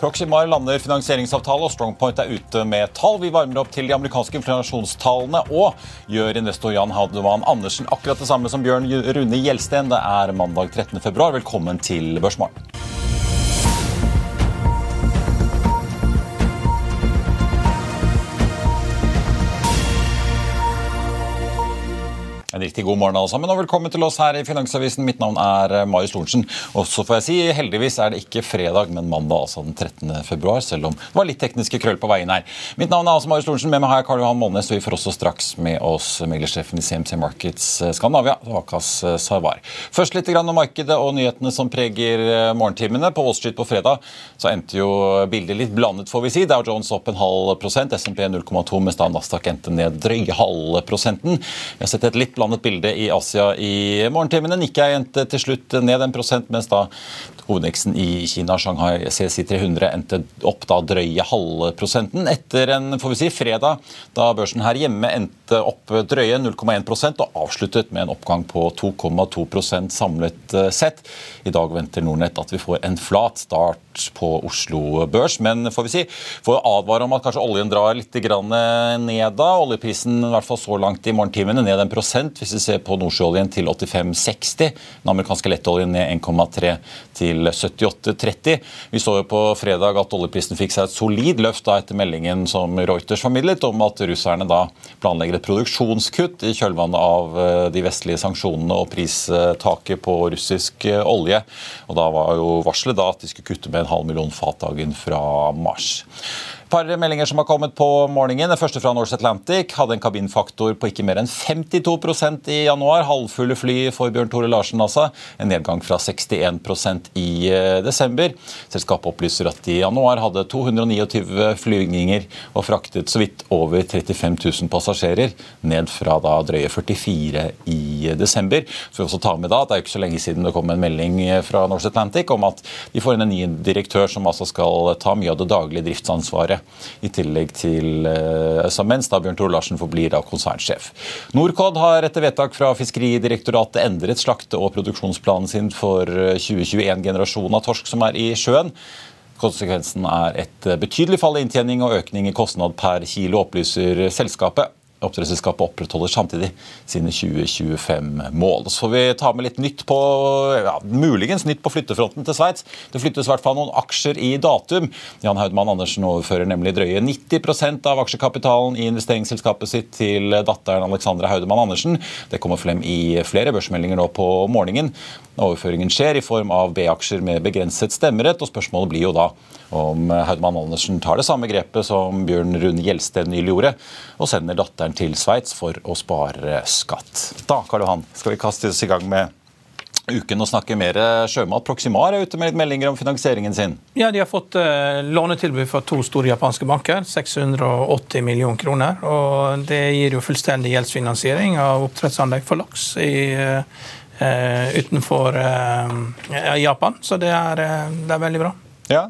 Proximar lander finansieringsavtale, og Strongpoint er ute med tall. Vi varmer opp til de amerikanske inflasjonstallene og gjør investor Jan Hademann Andersen akkurat det samme som Bjørn Rune Gjelsten. Det er mandag 13. februar. Velkommen til Børsmorgen. Riktig god morgen alle sammen, og velkommen til oss her i Finansavisen. Mitt navn er eh, Marius Lorentzen. Og så får jeg si, heldigvis er det ikke fredag, men mandag, altså den 13. februar, selv om det var litt tekniske krøll på veien her. Mitt navn er altså Marius Lorentzen. Med meg har jeg Karl Johan Målnes, og vi får også straks med oss meglersjefen i CMC Markets eh, Skandinavia, Vakas eh, Sarvar. Først litt om markedet og nyhetene som preger morgentimene. På Wall Street på fredag så endte jo bildet litt blandet, får vi si. Dow Jones opp en halv prosent, SMP 0,2, mens da Nasdaq endte ned drøye halve prosenten. Vi har sett et litt blandet bilde i Asia i morgentimene. Nikkei endte til slutt ned en prosent, mens da hovedveksten i Kina, Shanghai CSI 300, endte opp da drøye halve prosenten. Etter en får vi si, fredag da børsen her hjemme endte opp drøye 0,1% og avsluttet med en oppgang på 2,2 samlet eh, sett. I dag venter Nordnett at vi får en flat start på Oslo Børs, men får vi si, får advare om at kanskje oljen drar litt ned da. Oljeprisen i hvert fall så langt i morgentimene ned en prosent hvis vi ser på nordsjøoljen til 85,60. Den amerikanske lettoljen ned 1,3 til 78,30. Vi så jo på fredag at oljeprisen fikk seg et solid løft da etter meldingen som Reuters formidlet om at russerne da planlegger et produksjonskutt i kjølvannet av eh, de vestlige sanksjonene og pristaket på russisk eh, olje. Og Da var jo varselet da at de skulle kutte med en halv million fat dagen fra mars par meldinger som har kommet på morgenen. Den første fra Norse Atlantic hadde en kabinfaktor på ikke mer enn 52% i januar. Halvfulle fly for Bjørn Tore Larsen, altså. En nedgang fra 61% i eh, desember. Selskapet opplyser at i januar hadde 229 flygninger og fraktet så vidt over 35 000 passasjerer, ned fra da drøye 44 i desember. Så vi også ta med da at Det er ikke så lenge siden det kom en melding fra Norse Atlantic om at de får inn en ny direktør som altså skal ta mye av det daglige driftsansvaret i tillegg til Øystein mens da Bjørn Tore Larsen forblir da konsernsjef. Norcod har etter vedtak fra Fiskeridirektoratet endret slakte- og produksjonsplanen sin for 2021-generasjonen av torsk som er i sjøen. Konsekvensen er et betydelig fall i inntjening og økning i kostnad per kilo, opplyser selskapet. Oppdrettsselskapet opprettholder samtidig sine 2025-mål. Så får vi ta med litt nytt på ja, muligens nytt på flyttefronten til Sveits. Det flyttes i hvert fall noen aksjer i datum. Jan Haudmann Andersen overfører nemlig drøye 90% av aksjekapitalen i investeringsselskapet sitt til datteren Alexandra Haudemann Andersen. Det kommer frem i flere børsmeldinger nå på morgenen. Overføringen skjer i form av B-aksjer med begrenset stemmerett, og spørsmålet blir jo da om Haudmann Andersen tar det samme grepet som Bjørn Rune Gjelsten nylig gjorde, og sender datteren til Sveits for å spare skatt. Da Karl Johan, skal vi kaste oss i gang med uken og snakke mer sjømat. Proximar er ute med litt meldinger om finansieringen sin. Ja, De har fått uh, lånetilbud fra to store japanske banker. 680 millioner kroner. og Det gir jo fullstendig gjeldsfinansiering av oppdrettsanlegg for laks i, uh, utenfor uh, Japan. Så det er, det er veldig bra. Ja,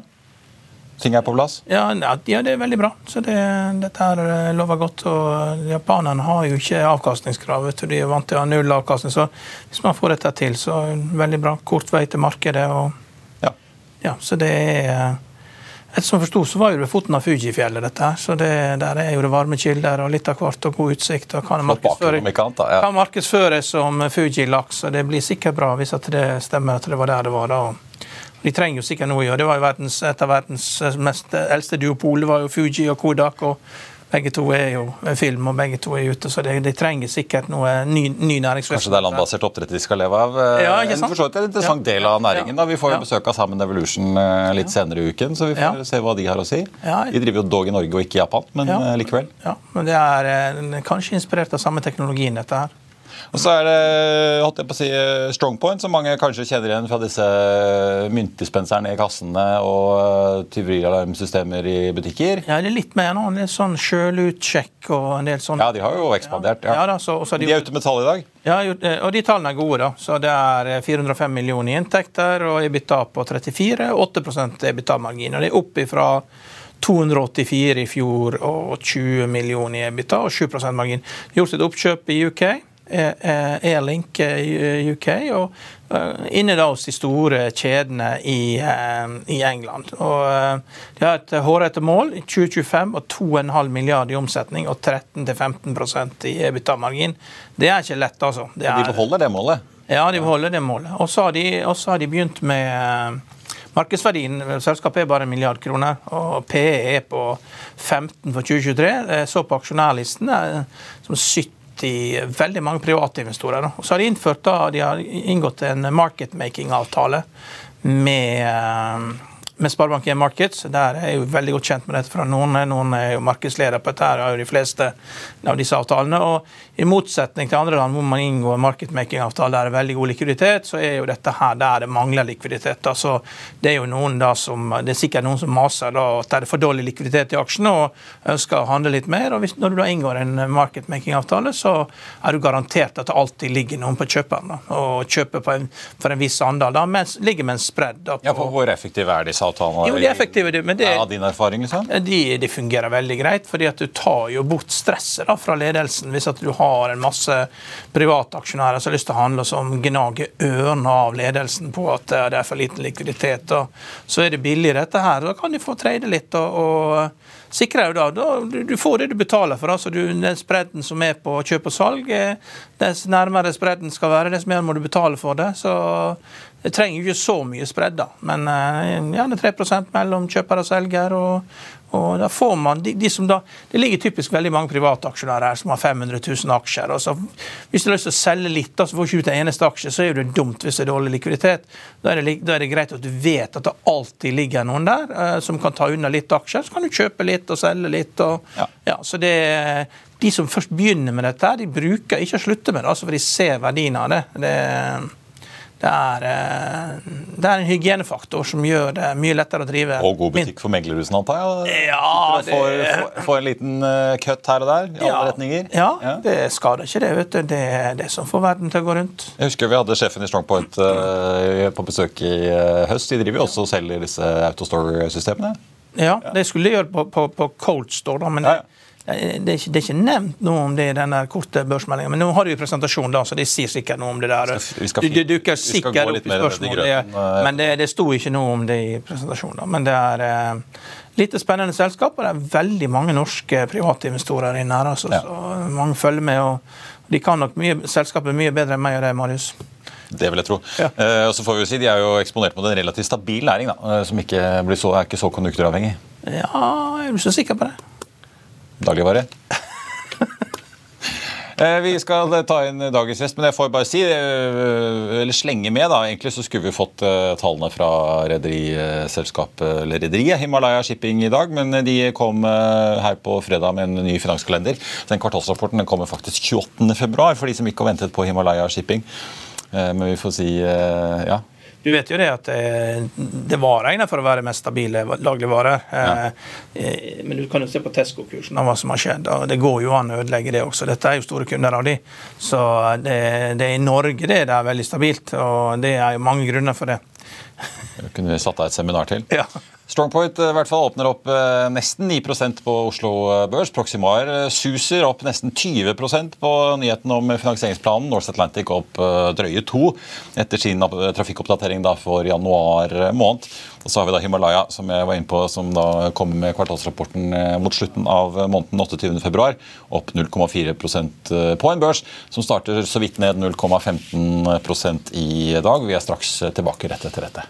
ting er på plass? Ja, ja det er veldig bra. Så det, dette her eh, lover godt. og Japanerne har jo ikke avkastningskrav. De er vant til å ha null avkastning. Så hvis man får dette til, så veldig bra. Kort vei til markedet. og ja. ja så det er Ettersom jeg forsto, så var jo det foten av Fujifjellet, dette her. Så det, der er jo det varme kilder og litt av hvert og god utsikt. og kan markedsføres ja. som Fuji-laks, og det blir sikkert bra hvis det stemmer at det var der det var da. De trenger jo sikkert noe å gjøre. Det var jo verdens, Et av verdens mest eldste duopol var jo Fuji og Kodak. og begge to er jo film, og begge to er ute, så de, de trenger sikkert noe ny, ny næringsvirksomhet. Kanskje det er landbasert oppdrett de skal leve av? eh, Ja, ikke sant? En, en interessant Ja. del av næringen. Da. Vi får jo Ja. besøk av Sammen Evolution eh, litt senere i uken, så vi får Ja. se hva de har å si. Ja. De driver jo dog i Norge og ikke i Japan, men eh, likevel. Ja, men det er eh, kanskje inspirert av samme teknologien, dette her. Og så er det holdt jeg på å si, eh, Strongpoint, som mange kanskje kjenner igjen fra disse myntdispenserne i kassene og eh, tyverialarmsystemer i butikker. Ja, det er litt mer nå. Litt sånn sjølutsjekk og en del sånn Ja, de har jo ekspandert. Ja, Ja. da, så, har De er ute med tall i dag. Ja, eh, og de tallene er gode, da. Så det er eh, 405 millioner i inntekter og EBITDA på 34, 8 EBITDA-margin. Og det er opp fra 284 i fjor og 20 millioner i EBITDA og 7 margin. Gjort et oppkjøp i UK. Eh, eh, Airlink eh, UK, og Inni inne da hos de store kjedene i, i England. Og De har et hårete mål i 2025 og 2,5 milliarder i omsetning og 13-15% i EBITDA-margin. Det er ikke lett, altså. Det De er, beholder det målet. ja, de beholder det målet. Og så har har de begynt med Markedsverdien selskapet er bare en milliard kroner, og PE er på 15 for 2023. Jeg så på aksjonærlisten som 70 veldig mange private investorer. Og så har de innført da, de har inngått en marketmaking-avtale med eh, med Sparebank1 Markets. Der er jeg jo veldig godt kjent med dette fra noen. Noen er jo markedsleder på dette, her, har jo de fleste av disse avtalene. Og I motsetning til andre land hvor man inngår marketmaking-avtale der det er veldig god likviditet, så er jo dette her der det mangler likviditet. Altså, det er jo noen da som, det er sikkert noen som maser da, at det er for dårlig likviditet i aksjene og ønsker å handle litt mer. og hvis, Når du da inngår en marketmaking-avtale, så er du garantert at det alltid ligger noen på kjøperen. da, og kjøper på en, for en viss andel. da, mens ligger med en spredd. da, på, Ja, for Hvor effektive er disse avtalene? Jo, de er effektive, men det- Ja, din erfaring, liksom? de, de fungerer veldig greit, fordi at du tar jo bort stresset da, fra ledelsen. Hvis at du har en masse private aksjonærer som har lyst til å handle, som gnager ørene av ledelsen på at det er for liten likviditet, og så er det billig dette her. Da kan de få trade litt og, og sikre jo da. da du, du får det du betaler for. altså du, Den spredden som er på kjøp og salg, eh, dess nærmere spredden skal være, dess mer må du betale for det. så det trenger jo ikke så mye spredd, da, men eh, gjerne 3 mellom kjøper og selger. og, og da får man, de, de som da, Det ligger typisk veldig mange private aksjonærer her som har 500 000 aksjer. og så Hvis du har lyst til å selge litt, da, så får du ikke ut en eneste aksje, så er det dumt hvis det er dårlig likviditet. Da er, det, da er det greit at du vet at det alltid ligger noen der eh, som kan ta unna litt aksjer. Så kan du kjøpe litt og selge litt. og Ja. ja, så det De som først begynner med dette, de bruker ikke å slutte med det, altså for de ser verdien av det. det det er, eh, det er en hygienefaktor som gjør det mye lettere å drive. Og god butikk for meglerhusene, antar jeg? Ja, det- får, får, en liten uh, cut her og der i alle retninger? Ja, det skader ikke det. vet du. Det er det som får verden til å gå rundt. Jeg husker vi hadde sjefen i Strongpoint eh, på besøk i eh, høst. De driver jo også og selger disse Autostore-systemene. Ja, Det skulle de gjøre på, på, på Cold Store, da, men Ja, ja. Det, det, er ikke, det er ikke nevnt noe om det i den korte børsmeldinga. Men nå har de jo presentasjon, da, så de sier sikkert noe om det der. du skal- skal det, det dukker sikkert opp i spørsmålet spørsmål, eh. men det, det sto ikke noe om det i presentasjonen. da. Men det er eh, lite spennende selskap, og det er veldig mange norske private investorer inne her. Altså, Ja. så Mange følger med. og De kan nok mye, selskapet mye bedre enn meg og deg, Marius. Det vil jeg tro. Ja. Uh, og så får vi jo si, De er jo eksponert mot en relativt stabil næring, da, eh, som ikke blir så, er ikke så konjunkturavhengig. Ja, er ikke så sikker på det? Dagligvare. Eh, Vi skal ta inn dagens gjest, men jeg får bare si, eh, eller slenge med da, egentlig så skulle vi fått eh, tallene fra rederiselskapet, eller rederiet Himalaya Shipping i dag, men de kom her på fredag med en ny finanskalender. Den kvartalsrapporten den kommer faktisk 28. februar, for de som ikke har ventet på Himalaya Shipping. Men vi får si, ja, Du vet jo det at det, det var egnet for å være mest stabile dagligvarer. Ja. Eh, Men du kan jo se på Tesco-kursen av hva som har skjedd. og Det går jo an å ødelegge det også. Dette er jo store kunder av de. Så det, det er i Norge det, det er veldig stabilt, og det er jo mange grunner for det. Det kunne vi satt av et seminar til. Ja. Strongpoint eh, i hvert fall åpner opp eh, nesten 9 på Oslo eh, Børs. Proximar suser opp nesten 20 på nyheten om finansieringsplanen. North Atlantic opp drøye to etter sin trafikkoppdatering da for januar måned. Og så har vi da Himalaya, som jeg var inne på, som da kommer med kvartalsrapporten mot slutten av måneden 28. februar, opp 0,4 eh, på en børs som starter så vidt ned 0,15% i dag. Vi er straks tilbake rett etter dette.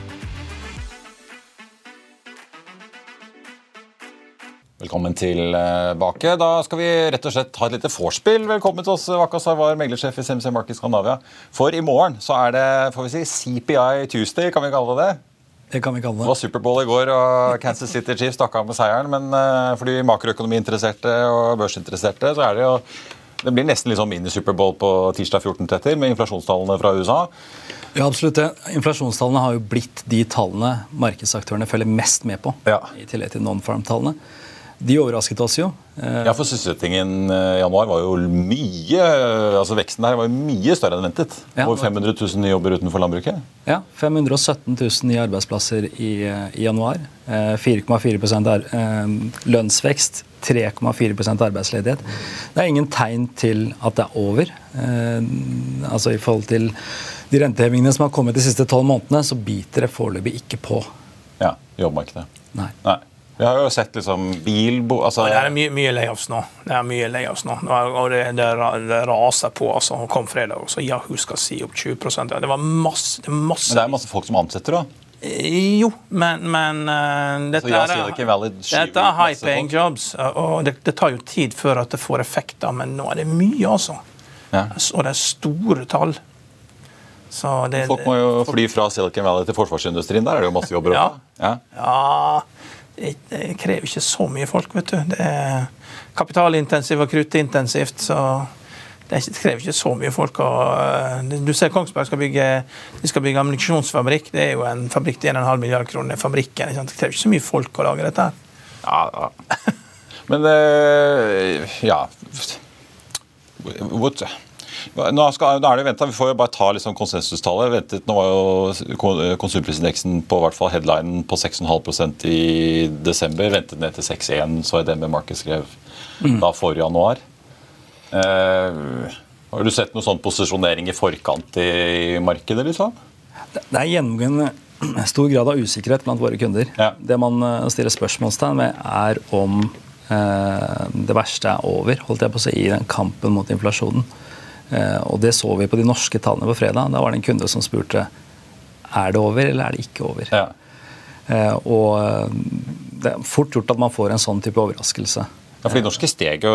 Velkommen tilbake. Da skal vi rett og slett ha et lite vorspiel. Velkommen til oss, Waka Sarwar, meglersjef i CMC Markets Skandinavia. For i morgen så er det får vi si, CPI Tuesday, kan vi kalle det det? Det kan vi kalle Det det. var Superbowl i går, og Kansas City Chiefs stakk av med seieren. Men eh, for de makroøkonomiinteresserte og børsinteresserte så er det jo det blir nesten litt sånn mini-Superbowl på tirsdag 14.30 med inflasjonstallene fra USA. Ja, absolutt det. Inflasjonstallene har jo blitt de tallene markedsaktørene følger mest med på. Ja. I tillegg til non-farm-tallene. De overrasket oss jo. Eh, Ja, for Sysselsettingen eh, i januar var jo mye altså Veksten der var jo mye større enn ventet. Ja. Over 500 000 nye jobber utenfor landbruket. Ja, 517 000 nye arbeidsplasser i, i januar. Eh, 4,4 er, eh, lønnsvekst. 3,4% arbeidsledighet. Det er ingen tegn til at det er over. Eh, altså I forhold til de rentehevingene som har kommet de siste tolv månedene, så biter det foreløpig ikke på. Ja, jobbmarkedet. Nei. Nei. Vi har jo sett liksom bilbo... Altså, Det er mye, mye layoffs nå. Det er mye layoffs nå. Og det, det, det raser på. altså. Og kom fredag, også. Ja, Yahoo skal si opp 20 Ja, Det var masse, det masse. men det er masse folk som ansetter, da. Eh, Jo, men, men uh, dette, er- dette er high paying jobs, og det, det tar jo tid før at det får effekter, men nå er det mye, altså. Ja. Og det er store tall. Så det, Folk må jo fly fra Silicon Valley til forsvarsindustrien. Der er det jo masse jobber. Ja. Ja. Ja, det, krever ikke så mye folk, vet du. Det er kapitalintensivt og kruttintensivt, så det, er krever ikke så mye folk. Og, du ser Kongsberg skal bygge, de skal bygge ammunisjonsfabrikk. Det er jo en fabrikk til 1,5 milliard kroner. Fabrikken? Det krever ikke så mye folk å lage dette. Ja, ja. Men eh, ja Hvor, nå, skal, nå er det jo ventet, Vi får jo bare ta liksom konsensustallet. Ventet, nå var jo konsumprisindeksen på hvert fall headlinen på 6,5% i desember. Ventet ned til 6,1, så med Market skrev da forrige januar. Eh, har du sett noe sånn posisjonering i forkant i markedet? liksom? Det det er gjennomgående stor grad av usikkerhet blant våre kunder. Ja. Det man eh, stiller spørsmålstegn ved, er om eh, det verste er over holdt jeg på å si, i den kampen mot inflasjonen. Eh, og Det så vi på de norske tallene på fredag. Da var det en kunde som spurte er det over eller er det ikke over. Ja. Eh, og eh, Det er fort gjort at man får en sånn type overraskelse. Ja, for De norske steg jo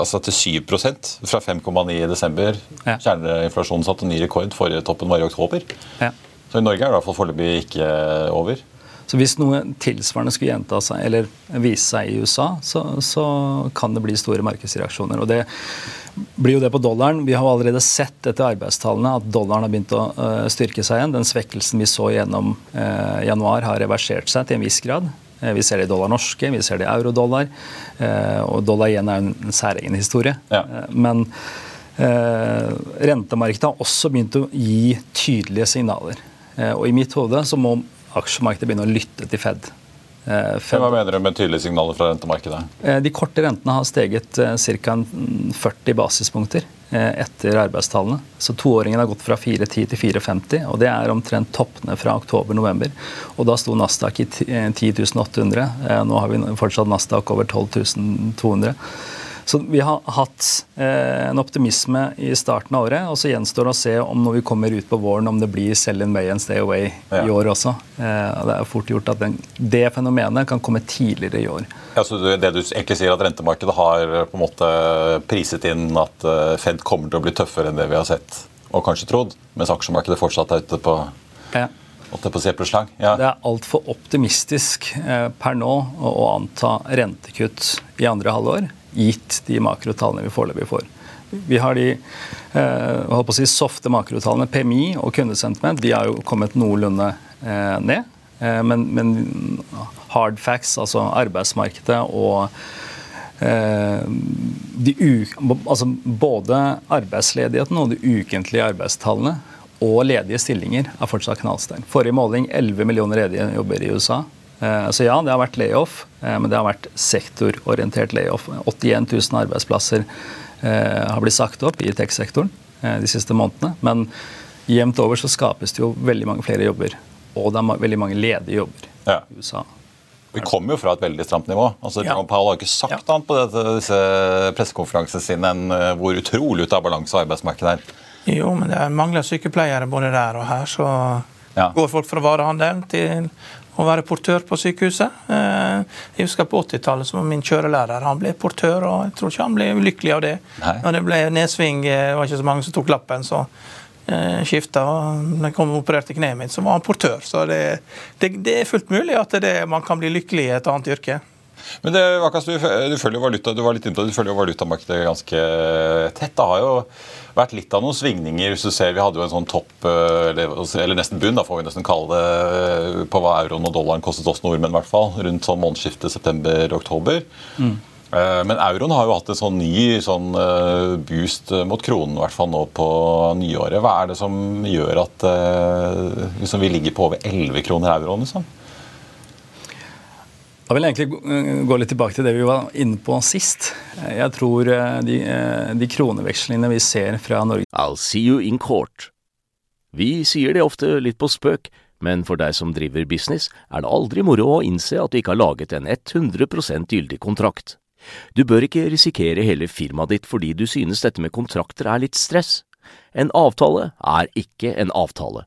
altså til 7% fra 5,9 i desember. Ja. Kjerneinflasjonen satte ny rekord. Forrige toppen var i oktober. Ja. Så i Norge er det i hvert fall foreløpig ikke over. Så hvis noe tilsvarende skulle gjenta seg eller vise seg i USA, så, så kan det bli store markedsreaksjoner. Og det blir jo det på dollaren. Vi har allerede sett etter arbeidstallene at dollaren har begynt å øh, styrke seg igjen. Den svekkelsen vi så gjennom eh, januar har reversert seg til en viss grad. Eh, Vi ser det i dollar norske, vi ser det i eurodollar. eh, Og dollar igjen er jo en særegen historie. Ja. Eh, Men eh, rentemarkedet har også begynt å gi tydelige signaler. Eh, Og i mitt hode så må aksjemarkedet begynne å lytte til Fed. Eh, Fed Hva mener du med tydelige signaler fra rentemarkedet? Eh, De korte rentene har steget ca. 40 basispunkter eh, etter arbeidstallene. Så toåringen har gått fra 4,10 til 4,50, og det er omtrent toppene fra oktober-november. Og da sto Nasdaq i ti- eh, 10 800. Eh, Nå har vi fortsatt Nasdaq over 12 200. Så vi har hatt eh, en optimisme i starten av året, og så gjenstår det å se om når vi kommer ut på våren, om det blir sell in May and stay away Ja. i år også. Eh, det er fort gjort at den, det fenomenet kan komme tidligere i år. Ja, så det du egentlig sier at Rentemarkedet har på en måte priset inn at øh, Fed kommer til å bli tøffere enn det vi har sett og kanskje trodd, mens aksjemarkedet fortsatt er ute på Ja. På å? Ja. Det er altfor optimistisk eh, per nå å anta rentekutt i andre halvår, gitt de makrotallene vi foreløpig får. Vi har de eh, si, softe makrotallene. PMI og kundesentiment de har jo kommet noenlunde eh, ned. Eh, men, men, hard facts, altså arbeidsmarkedet og eh, de altså både arbeidsledigheten og de ukentlige arbeidstallene og ledige stillinger er fortsatt knallsterke. Forrige måling 11 millioner ledige jobber i USA. Eh, så ja, det har vært layoff, eh, men det har vært sektororientert layoff. 81 000 arbeidsplasser har blitt sagt opp i tech-sektoren de siste månedene. Men jevnt over så skapes det jo veldig mange flere jobber. Og det er veldig mange ledige jobber ja. i USA. Vi kommer jo fra et veldig stramt nivå. Altså, ja. Powell har ikke sagt ja. annet på dette, disse pressekonferansene sine enn hvor utrolig ute av balanse arbeidsmarkedet er. Jo, men det mangler sykepleiere både der og her. Så ja. går folk fra varehandelen til å være portør på sykehuset. Eh, jeg husker På 80-tallet var min kjørelærer han ble portør, og jeg tror ikke han ble ulykkelig av det. Nei. Når det ble nedsving, eh, det var ikke så mange som tok lappen, så eh, skifta. Da jeg kom og opererte kneet mitt, så var han portør. Så det, det, det er fullt mulig at det, man kan bli lykkelig i et annet yrke. Men det, Vakas, du, du, følger valuta, du var litt innpå, du følger jo valutamarkedet ganske tett. Det har jo vært litt av noen svingninger. hvis du ser Vi hadde jo en sånn topp, eh, eller, nesten bunn, da får vi nesten kalle det, eh, på hva euroen og dollaren kostet oss nordmenn, i hvert fall, rundt sånn månedsskiftet september-oktober. Mm. Eh, men euroen har jo hatt en sånn ny sånn boost mot kronen, i hvert fall nå på nyåret. Hva er det som gjør at liksom, vi ligger på over 11 kroner euroen? Liksom? Da vil jeg egentlig gå litt tilbake til det vi var inne på sist. Jeg tror eh, de, eh, de kronevekslingene vi ser fra Norge I'll see you in court. Vi sier det ofte litt på spøk, men for deg som driver business, er det aldri moro å innse at du ikke har laget en 100% gyldig kontrakt. Du bør ikke risikere hele firmaet ditt fordi du synes dette med kontrakter er litt stress. En avtale er ikke en avtale.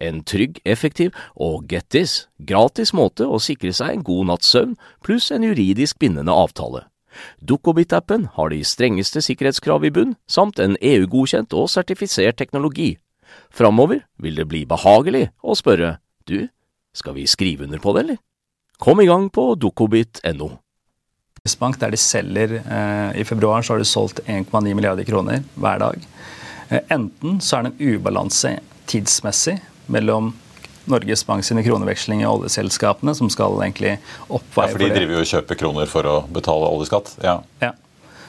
en trygg, effektiv og get this, gratis måte å sikre seg en god natts søvn pluss en juridisk bindende avtale. Dukkobit-appen har de strengeste sikkerhetskrav i bunn, samt en EU-godkjent og sertifisert teknologi. Framover vil det bli behagelig å spørre du, skal vi skrive under på det, eller? Kom i gang på dukkobit.no. Bank, der de selger eh, I februar så har de solgt 1,9 milliarder kroner hver dag. Eh, enten så er det en ubalanse tidsmessig mellom Norges Bank sine kronevekslinger og oljeselskapene, som skal egentlig oppveie ja, for de driver jo og kjøper kroner for å betale oljeskatt? Ja. ja.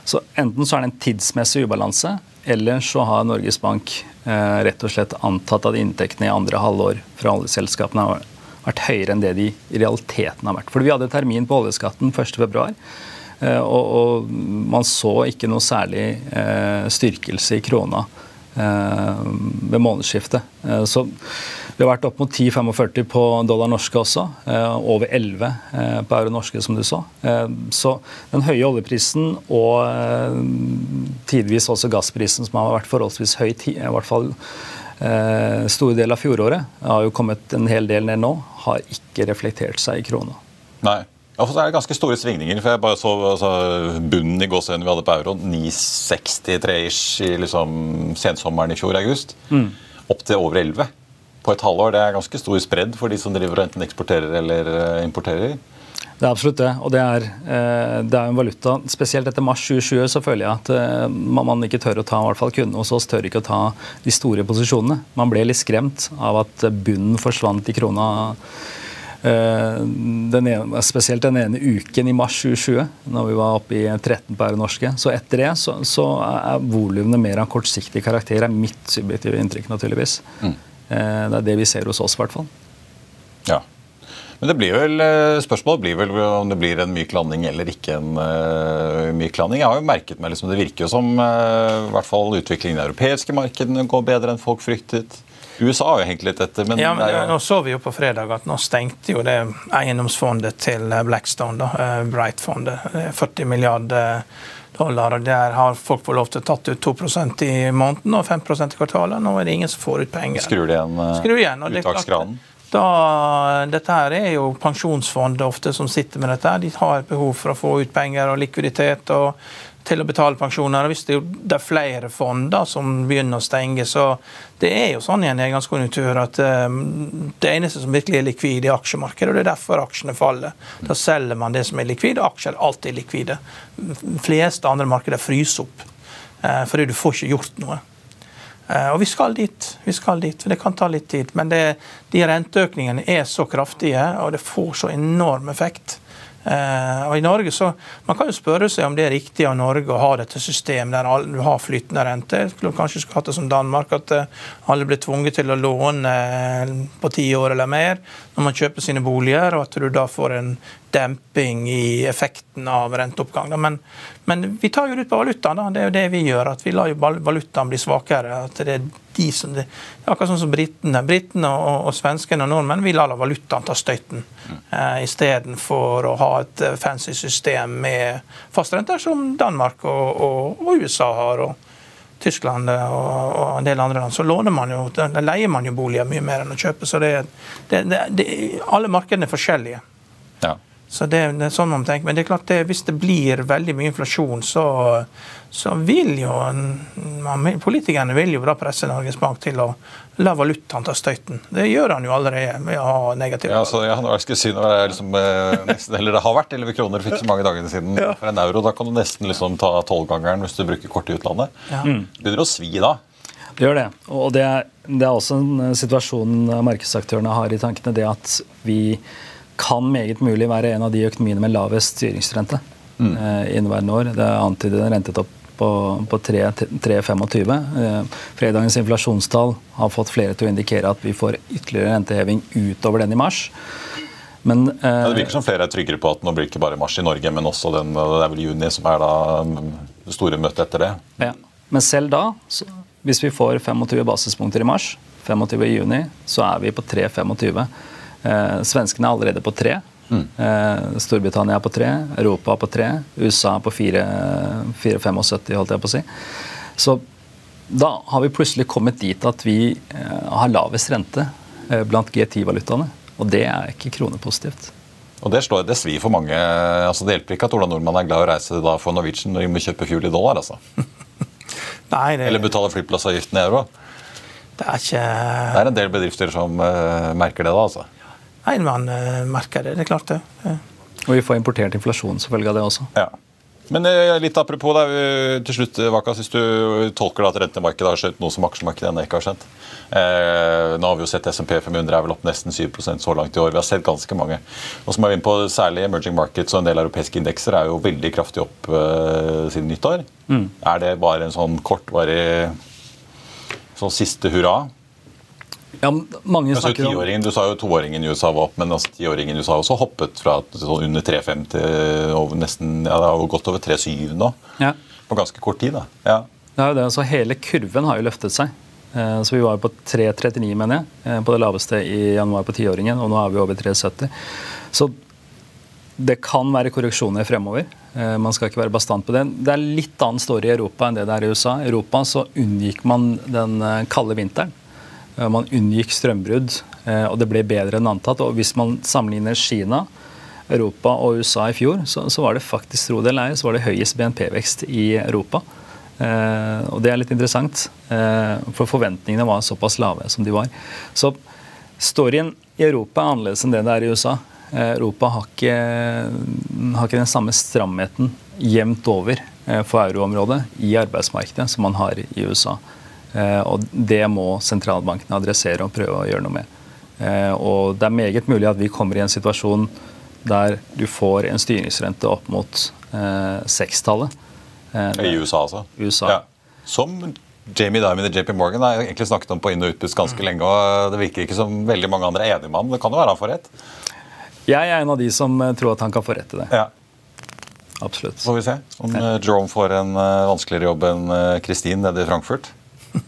Så enten så er det en tidsmessig ubalanse, eller så har Norges Bank eh, rett og slett antatt at inntektene i andre halvår fra oljeselskapene har vært høyere enn det de i realiteten har vært. For vi hadde termin på oljeskatten 1.2. Eh, og, og man så ikke noe særlig eh, styrkelse i krona ved månedsskiftet. Eh, så vi har vært opp mot 10,45 på dollar norske også. Eh, over 11 på euro norske, som du så. Så den høye oljeprisen og tidvis også gassprisen, som har vært forholdsvis høy, i hvert fall store del av fjoråret, har jo kommet en hel del ned nå, har ikke reflektert seg i krona. Nei. Ja, for så er det ganske store svingninger. for jeg bare så altså, Bunnen i gåsehudene vi hadde på euro, 9,63-ish i liksom, sensommeren i fjor, august. Mm. Opp til over 11 på et halvår. Det er ganske stor spredd for de som driver og enten eksporterer eller eh, importerer. Det er absolutt det. Og det er, eh, det er en valuta Spesielt etter mars 2020 så føler jeg at eh, man ikke tør å ta, i hvert fall kundene hos oss tør ikke å ta de store posisjonene. Man ble litt skremt av at bunnen forsvant i krona den ene, spesielt den ene uken i mars 2020, når vi var oppe i 13 på norske. Så etter det så, så er volumene mer av kortsiktig karakter, er mitt subjektive inntrykk, naturligvis. Mm. Eh, det er det vi ser hos oss, i hvert fall. Ja. Men det blir vel, eh, spørsmålet blir vel om det blir en myk landing eller ikke en uh, myk landing. Jeg har jo merket meg liksom, Det virker jo som uh, i hvert fall utviklingen i de europeiske markedene går bedre enn folk fryktet. USA har jo hengt litt etter, men, ja, men jo... Nå så vi jo på fredag at nå stengte jo det eiendomsfondet til Blackstone, da, Bright-fondet. 40 milliarder dollar. og Der har folk fått lov til å tatt ut 2% i måneden og 5% i kvartalet. Nå er det ingen som får ut penger. Skrur de igjen, Skru igjen uttakskranen? Da, dette her er jo pensjonsfond ofte som sitter med dette. De har behov for å få ut penger og likviditet. og til å betale pensjoner. Hvis det er flere fond som begynner å stenge, så det er jo sånn i en nedgangskonjunktur at um, det eneste som virkelig er likvid, er aksjemarkedet. og Det er derfor aksjene faller. Da selger man det som er likvid, og aksjer er alltid likvide. De fleste andre markeder fryser opp, uh, fordi du får ikke gjort noe. Uh, og vi skal dit. vi skal dit, for Det kan ta litt tid. Men det, de renteøkningene er så kraftige, og det får så enorm effekt. Uh, og i Norge så, Man kan jo spørre seg om det er riktig av Norge å ha dette systemet der du har flytende rente. Kanskje skulle hatt det som Danmark, at uh, alle blir tvunget til å låne uh, på ti år eller mer når man kjøper sine boliger, og at du da får en demping i effekten av renteoppgang. Men, men, vi tar jo ut på valutaen. Da. Det er jo det vi gjør. at Vi lar jo valutaen bli svakere. at det er de som, det akkurat sånn som britene. Britene og, og svenskene og nordmenn vil la valutaen ta støyten. Mm. Eh, Istedenfor å ha et eh, fancy system med fastrenter som Danmark og, og, og USA har. og Tyskland og, og, en del andre land, så låner man jo, leier man jo boliger mye mer enn å kjøpe. så det, det, det, Alle markedene er forskjellige. Ja. Så det, det, er sånn man tenker. Men det er klart det, hvis det blir veldig mye inflasjon, så, så vil jo man, Politikerne vil jo da presse Norges Bank til å la valutaen ta støyten. Det gjør han jo allerede med å ha negativ ja, så, ja, jeg skulle si når det, er liksom, eh, nesten, eller det har vært 11 kroner fikk så mange dager siden ja. for en euro. Da kan du nesten liksom ta tolvgangeren hvis du bruker kort i utlandet. Ja. Mm. Begynner å svi da. Det gjør det. Og det er, det er også en situasjon markedsaktørene har i tankene. Det at vi kan meget mulig være en av de økonomiene med lavest styringsrente mm. eh, inneværende år. Det er antydet en rentetopp på, på 3,25. Eh, fredagens inflasjonstall har fått flere til å indikere at vi får ytterligere renteheving utover den i mars. Men, eh, ja, det virker som flere er tryggere på at nå blir det ikke bare mars i Norge, men også den, det er vel juni som er da det store møtet etter det. Ja. Men selv da, så, hvis vi får 25 basispunkter i mars, 25 i juni, så er vi på 3,25. Eh, svenskene er allerede på tre. Mm. Eh, Storbritannia er på tre, Europa er på tre, USA er på 4,75, holdt jeg på å si. Så da har vi plutselig kommet dit at vi eh, har lavest rente eh, blant G10-valutaene. Og det er ikke kronepositivt. Og Det, slår, det svir for mange. altså Det hjelper ikke at Ola Nordmann er glad i å reise da for Norwegian når de må kjøpe fuel i dollar. altså. Nei, det... Eller betale flyplassavgiften i euro. Det er ikke Det er en del bedrifter som uh, merker det, da. altså. Nei, man merker det. Det er klart det. Og vi får importert inflasjon som følge av det også. Ja. Men uh, litt apropos det, til slutt, Vakas, hvis du tolker at rentemarkedet har skjønt noe som aksjemarkedet ennå ikke har skjønt. Eh, nå har vi jo sett SMP 500 er vel opp nesten 7% så langt i år. Vi har sett ganske mange. Og må vi inn på Særlig emerging markets og en del europeiske indekser er jo veldig kraftig opp eh, siden nyttår. Mm. Er det bare en sånn kortvarig sånn siste hurra? Ja, mange snakker om... Du sa jo toåringen i USA var opp, men altså, tiåringen i USA også hoppet fra sånn under 3,5 til over nesten, ja, det har jo gått over 3,7 nå. Ja. På ganske kort tid. da. Ja. Det er jo det, altså Hele kurven har jo løftet seg. Eh, så vi var på 3,39, mener jeg, eh, på det laveste i januar på tiåringen, og nå er vi over 3,70. Så det kan være korreksjoner fremover. Eh, man skal ikke være bastant på det. Det er litt annen story i Europa enn det det er i USA. I Europa så unngikk man den kalde vinteren. Eh, man unngikk strømbrudd, eh, og det ble bedre enn antatt. Og hvis man sammenligner Kina, Europa og USA i fjor, så, så var det faktisk tro det eller ei, så var det høyest BNP-vekst i Europa. Eh, og det er litt interessant, for forventningene var såpass lave som de var. Så storyen i Europa er annerledes enn det det er i USA. Europa har ikke, har ikke den samme stramheten jevnt over for euroområdet i arbeidsmarkedet som man har i USA. Eh, og det må sentralbankene adressere og prøve å gjøre noe med. Eh, og det er meget mulig at vi kommer i en situasjon der du får en styringsrente opp mot eh, sekstallet. I USA, altså? USA. Ja. Som Jamie Dimon i JP Morgan har egentlig snakket om på inn- og utpust ganske mm. lenge. og Det virker ikke som veldig mange andre er enige med ham. Det kan jo være han får rett? Jeg er en av de som tror at han kan få rett i det. Ja. Absolutt. Får vi se om Jerome får en vanskeligere jobb enn Kristin nede i Frankfurt.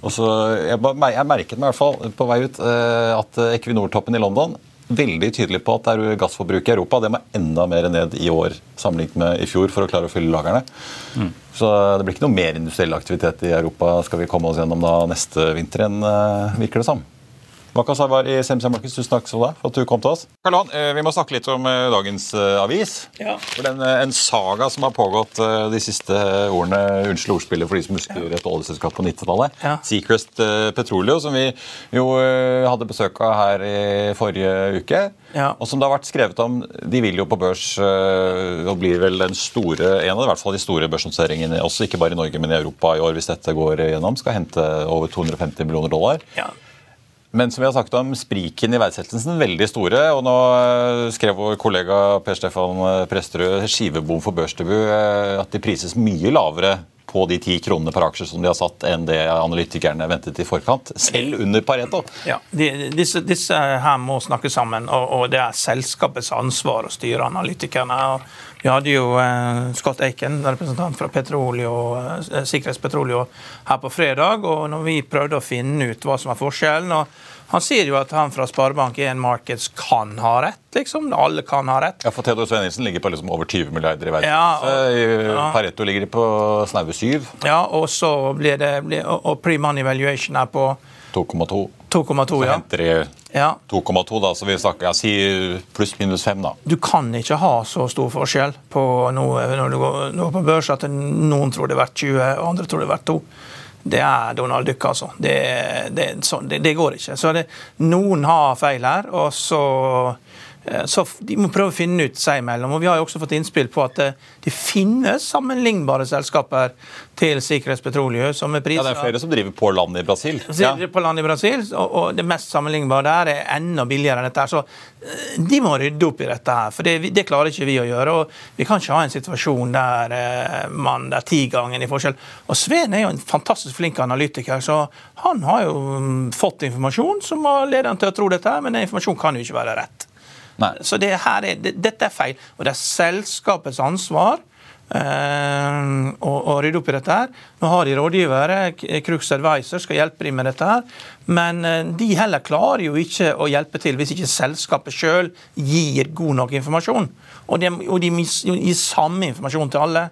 Og så, jeg, jeg merket meg i hvert fall på vei ut eh, at Equinor-toppen i London veldig tydelig på at er gassforbruket i Europa det må enda mer ned i år sammenlignet med i fjor for å klare å fylle lagrene. Så det blir ikke noe mer industriell aktivitet i Europa skal vi komme oss gjennom da neste vinter enn eh, virker det som. Makas var i Semsa Markets, tusen takk skal du ha for at du kom til oss. Karl eh, vi må snakke litt om eh, dagens eh, avis. Ja. For den, En saga som har pågått de siste årene, unnskyld ordspillet for de som husker et oljeselskap på 90-tallet. Ja. Seacrest Petroleum, som vi jo hadde besøk av her i forrige uke. Ja. Og som det har vært skrevet om, De vil jo på børs og blir vel den store, en av i hvert fall de store børsnoteringene, også ikke bare i Norge, men i Europa i år, hvis dette går gjennom. Skal hente over 250 millioner dollar. Ja. Men som vi har sagt om, spriken i verdsettelsen er veldig store. og Nå eh, skrev vår kollega Per Stefan eh, Presterød skivebom for børsdebut eh, at de prises mye lavere på de ti kronene per aksje som de har satt, enn det analytikerne ventet i forkant. Selv under Pareto. Ja, de, disse, disse her må snakke sammen, og, og det er selskapets ansvar å styre analytikerne. Og vi hadde jo eh, Scott Aiken, representant fra eh, Sikkerhets her på fredag. og når vi prøvde å finne ut hva som er forskjellen og Han sier jo at han fra Sparebank1 Markets kan ha rett, liksom. Alle kan ha rett. Ja, for Theodor Svenningsen ligger på liksom over 20 milliarder i Ja, verdsettelse. og- I Pareto ligger på snaue 7. Ja, og så blir det Og pre-money valuation er på 2,2. 2,2, Så ja. henter de ja. 2,2, da, så vi snakker, ja, si pluss-minus 5, da. Du kan ikke ha så stor forskjell på noe når du går, når du går på børs at noen tror det er verdt 20, og andre tror det er verdt 2. Det er Donald Duck, altså. Det, det, så, det, det går ikke. Så noen har feil her, og så så De må prøve å finne ut seg imellom. og Vi har jo også fått innspill på at det, det finnes sammenlignbare selskaper til Sikkerhets Petroleum som er priser Ja, Det er flere som driver på land i Brasil. Ja. på land i Brasil, og, og det mest sammenlignbare der er enda billigere enn dette. her, Så eh, de må rydde opp i dette her, for det, det klarer ikke vi å gjøre. og Vi kan ikke ha en situasjon der eh, man er tigangen i forskjell. Og Sveen er jo en fantastisk flink analytiker, så han har jo mm, fått informasjon som har ledet han til å tro dette, men den informasjonen kan jo ikke være rett. Nei. Så det er, det, dette er feil, og det er selskapets ansvar eh, å rydde opp i dette. her. Nå har de rådgivere, Crux Advisor skal hjelpe dem med dette. her, Men eh, de heller klarer jo ikke å hjelpe til hvis ikke selskapet sjøl gir god nok informasjon. Og de, og de gir samme informasjon til alle.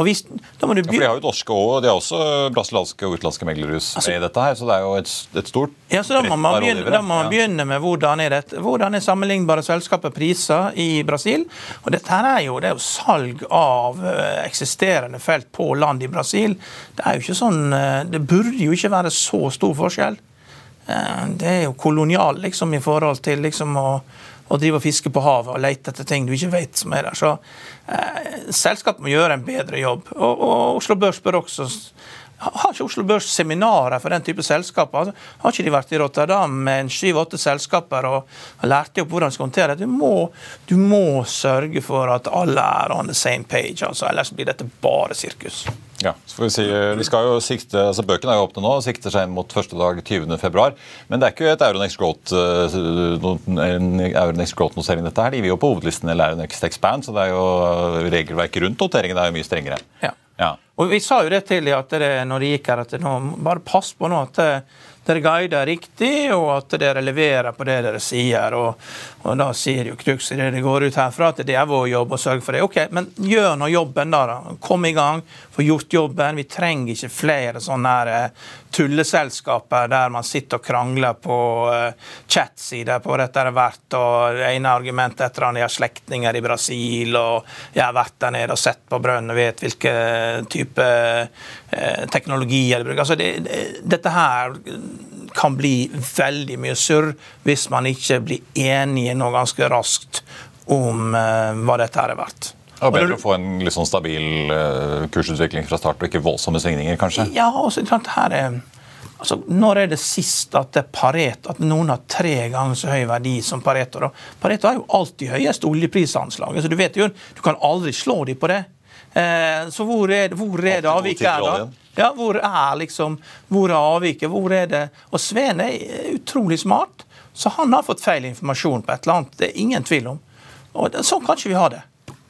Og hvis, da må du Ja, for De har jo norske og de har også brasilianske og utenlandske meglerhus med i dette her, så det er jo et, et stort Altså- Ja, så Da må man begynne, da må man Ja. begynne med hvordan er, dette, hvordan er sammenlignbare selskaper priser i Brasil. Og Dette her er jo, det er jo salg av eh, eksisterende felt på land i Brasil. Det er jo ikke sånn, eh, det burde jo ikke være så stor forskjell. Eh, Det er jo kolonial liksom, i forhold til liksom, å, å drive og fiske på havet og lete etter ting du ikke vet som er der. Så eh, selskapet må gjøre en bedre jobb. Og, og Oslo Børs bør også har ikke Oslo Børs seminarer for den type selskaper? Altså, har ikke de vært i Rotterdam med en syv-åtte selskaper og, lært dem opp hvordan de skal håndtere det? Du må, du må sørge for at alle er on the same page, altså, ellers blir dette bare sirkus. Ja, så får vi si, vi skal jo sikte, altså Bøkene er jo åpne nå og sikter seg inn mot første dag 20. februar. Men det er ikke et Euronext Growth, eh, Growth-notering, dette her. De vil jo på hovedlisten eller Euronex Expand, så det er jo regelverket rundt noteringen er jo mye strengere. Ja. Ja. Og Vi sa jo det dem at det, når de gikk her, at nå, bare pass på nå at det, dere guider riktig, og at dere leverer på det dere sier. Og, og da sier jo Krux idet det går ut herfra at det er vår jobb å sørge for det. Ok, Men gjør nå jobben, da. da. Kom i gang, få gjort jobben. Vi trenger ikke flere sånne her, eh, tulleselskaper der man sitter og krangler på uh, chatsider på dette er verdt, og det ene argumentet etter at de har slektninger i Brasil, og jeg har vært der nede og sett på brønn og vet hvilke type eh, teknologier de bruker. Altså det, det, dette her kan bli veldig mye surr hvis man ikke blir enige nå ganske raskt om eh, hva dette er verdt. Det er bedre å få en litt sånn stabil eh, kursutvikling fra start, og ikke voldsomme svingninger, kanskje. Ja, og så er her er Altså, Når er det sist at det Pareto, at noen har tre ganger så høy verdi som Pareto? da? Pareto har jo alltid høyest oljeprisanslag. så Du vet jo, du kan aldri slå dem på det. Eh, så hvor er, hvor er det avviket er, da? Ja, Hvor er liksom, hvor er avviket? Hvor er det Og Sveen er utrolig smart, så han har fått feil informasjon på et eller annet. Det er ingen tvil om. Og Sånn kan ikke vi ha det.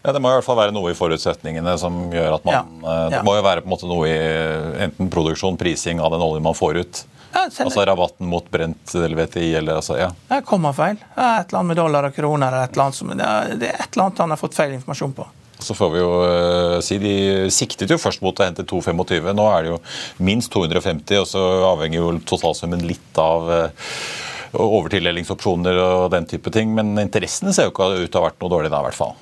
Ja, Det må i hvert fall være noe i forutsetningene som gjør at man Ja. ja. Det må jo være på en måte noe i eh, enten produksjon, prising av den oljen man får ut. Ja, Altså rabatten mot brent LVTI VTI eller altså, ja. Det kommer feil. Et eller annet med dollar og kroner. eller Et eller annet som, det, er, et eller annet han har fått feil informasjon på. Så får vi jo uh, si De siktet jo først mot å hente 225. Nå er det jo minst 250, og så avhenger jo totalsummen litt av uh, overtildelingsopsjoner og den type ting. Men interessen ser jo ikke ut til å ha vært noe dårlig da, i hvert fall.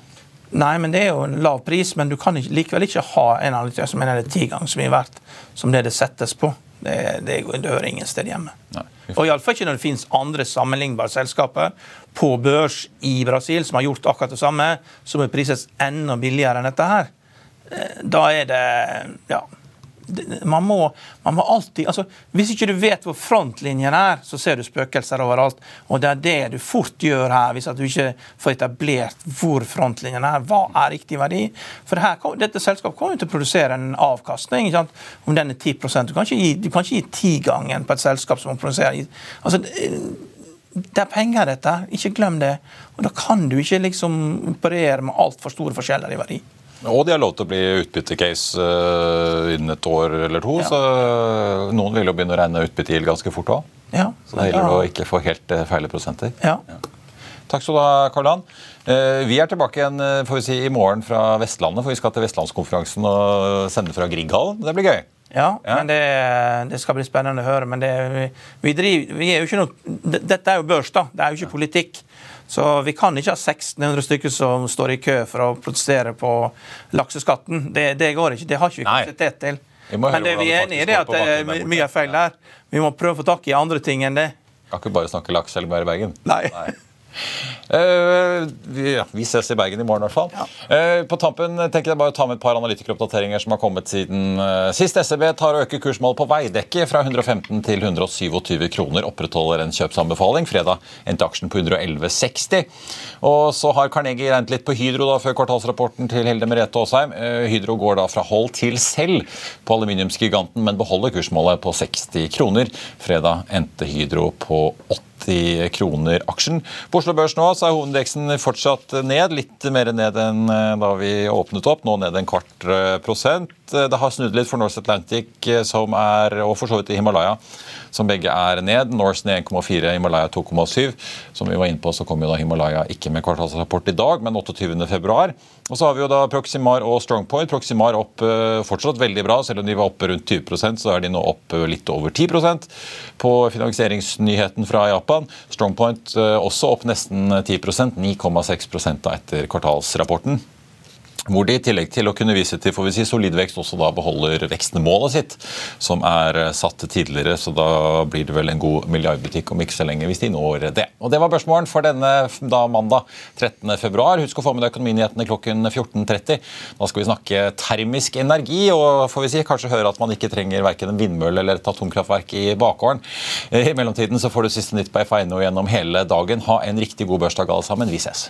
Nei, men det er jo en lav pris, men du kan ikke, likevel ikke ha en analytiker som er ti ganger så mye verdt som det det settes på. Det, det, det hører ingen sted hjemme. Nei. Og iallfall ikke når det finnes andre sammenlignbare selskaper på børs i Brasil som har gjort akkurat det samme, som er priset enda billigere enn dette her. Eh, Da er det Ja. Man må, man må alltid altså, Hvis ikke du vet hvor frontlinjen er, så ser du spøkelser overalt. Og det er det du fort gjør her, hvis du ikke får etablert hvor frontlinjen er. Hva er riktig verdi? For her, dette selskapet kommer jo til å produsere en avkastning. Ikke sant? Om den er 10% Du kan ikke gi, du kan ikke gi tigangen på et selskap som produserer altså, det er penger, dette. Ikke glem det. Og da kan du ikke liksom operere med altfor store forskjeller i verdi. Og de har lov til å bli utbyttecase uh, innen et år eller to, Ja. så noen vil jo begynne å regne utbyttegild ganske fort òg. Ja, Så det gjelder å ikke få helt eh, feile prosenter. ja. Takk skal du ha, Karl Johan. Eh, Vi er tilbake igjen eh, får vi si, i morgen fra Vestlandet, for vi skal til Vestlandskonferansen og sende fra Grieghallen. Det blir gøy. Ja, Ja. men det, det skal bli spennende å høre. Men det, vi, vi driver, vi er jo ikke noe, dette er jo børs, da. Det er jo ikke politikk. Så vi kan ikke ha 1600 stykker som står i kø for å protestere på lakseskatten. Det, det går ikke. Det har ikke vi Nei. kapasitet til. Men det vi er det enig i, er at det er mye er feil der. Vi må prøve å få tak i andre ting enn det. Kan ikke bare snakke laks eller bare Bergen. Nei. Eh, vi, ja, vi ses i Bergen i morgen, i hvert fall. Eh, på tampen tenker jeg bare å ta med et par analytikeroppdateringer som har kommet siden uh, sist. SEB tar og øker kursmålet på Veidekke fra 115 til 127 kroner. Opprettholder en kjøpsanbefaling. Fredag endte aksjen på 111,60. Og så har Carnegie regnet litt på Hydro da før kvartalsrapporten til Hilde Merete Aasheim. Hydro går da fra hold til selv på aluminiumsgiganten, men beholder kursmålet på 60 kroner. Fredag endte Hydro på 80 kroner aksjen. På Oslo Børs nå så er hovedindeksen fortsatt ned, litt mer ned enn eh, da vi åpnet opp. Nå ned en kvart eh, prosent. Det har snudd litt for North Atlantic, eh, som er, og for så vidt i Himalaya, som begge er ned. Norse ned 1,4, Himalaya 2,7. Som vi var inne på, så kom jo da Himalaya ikke med kvartalsrapport i dag, men 28. Og så har vi jo da Proximar og Strongpoint. Proximar opp eh, fortsatt veldig bra, selv om de var oppe rundt 20% så er de nå opp eh, litt over 10% på finansieringsnyheten fra Japan. Strongpoint eh, også opp nesten 10% 9,6 da etter kvartalsrapporten. Hvor de i tillegg til å kunne vise til får vi si, solid vekst, også da beholder vekstmålet sitt, som er eh, satt tidligere. Så da blir det vel en god milliardbutikk om ikke så lenge, hvis de når det. Og Det var børsmålen for denne da mandag 13. februar. Husk å få med deg økonominyhetene klokken 14.30. Da skal vi snakke termisk energi, og får vi si, kanskje høre at man ikke trenger verken en vindmølle eller et atomkraftverk i bakgården. I mellomtiden så får du siste nytt på F1 gjennom hele dagen. Ha en riktig god børsdag alle sammen. Vi ses.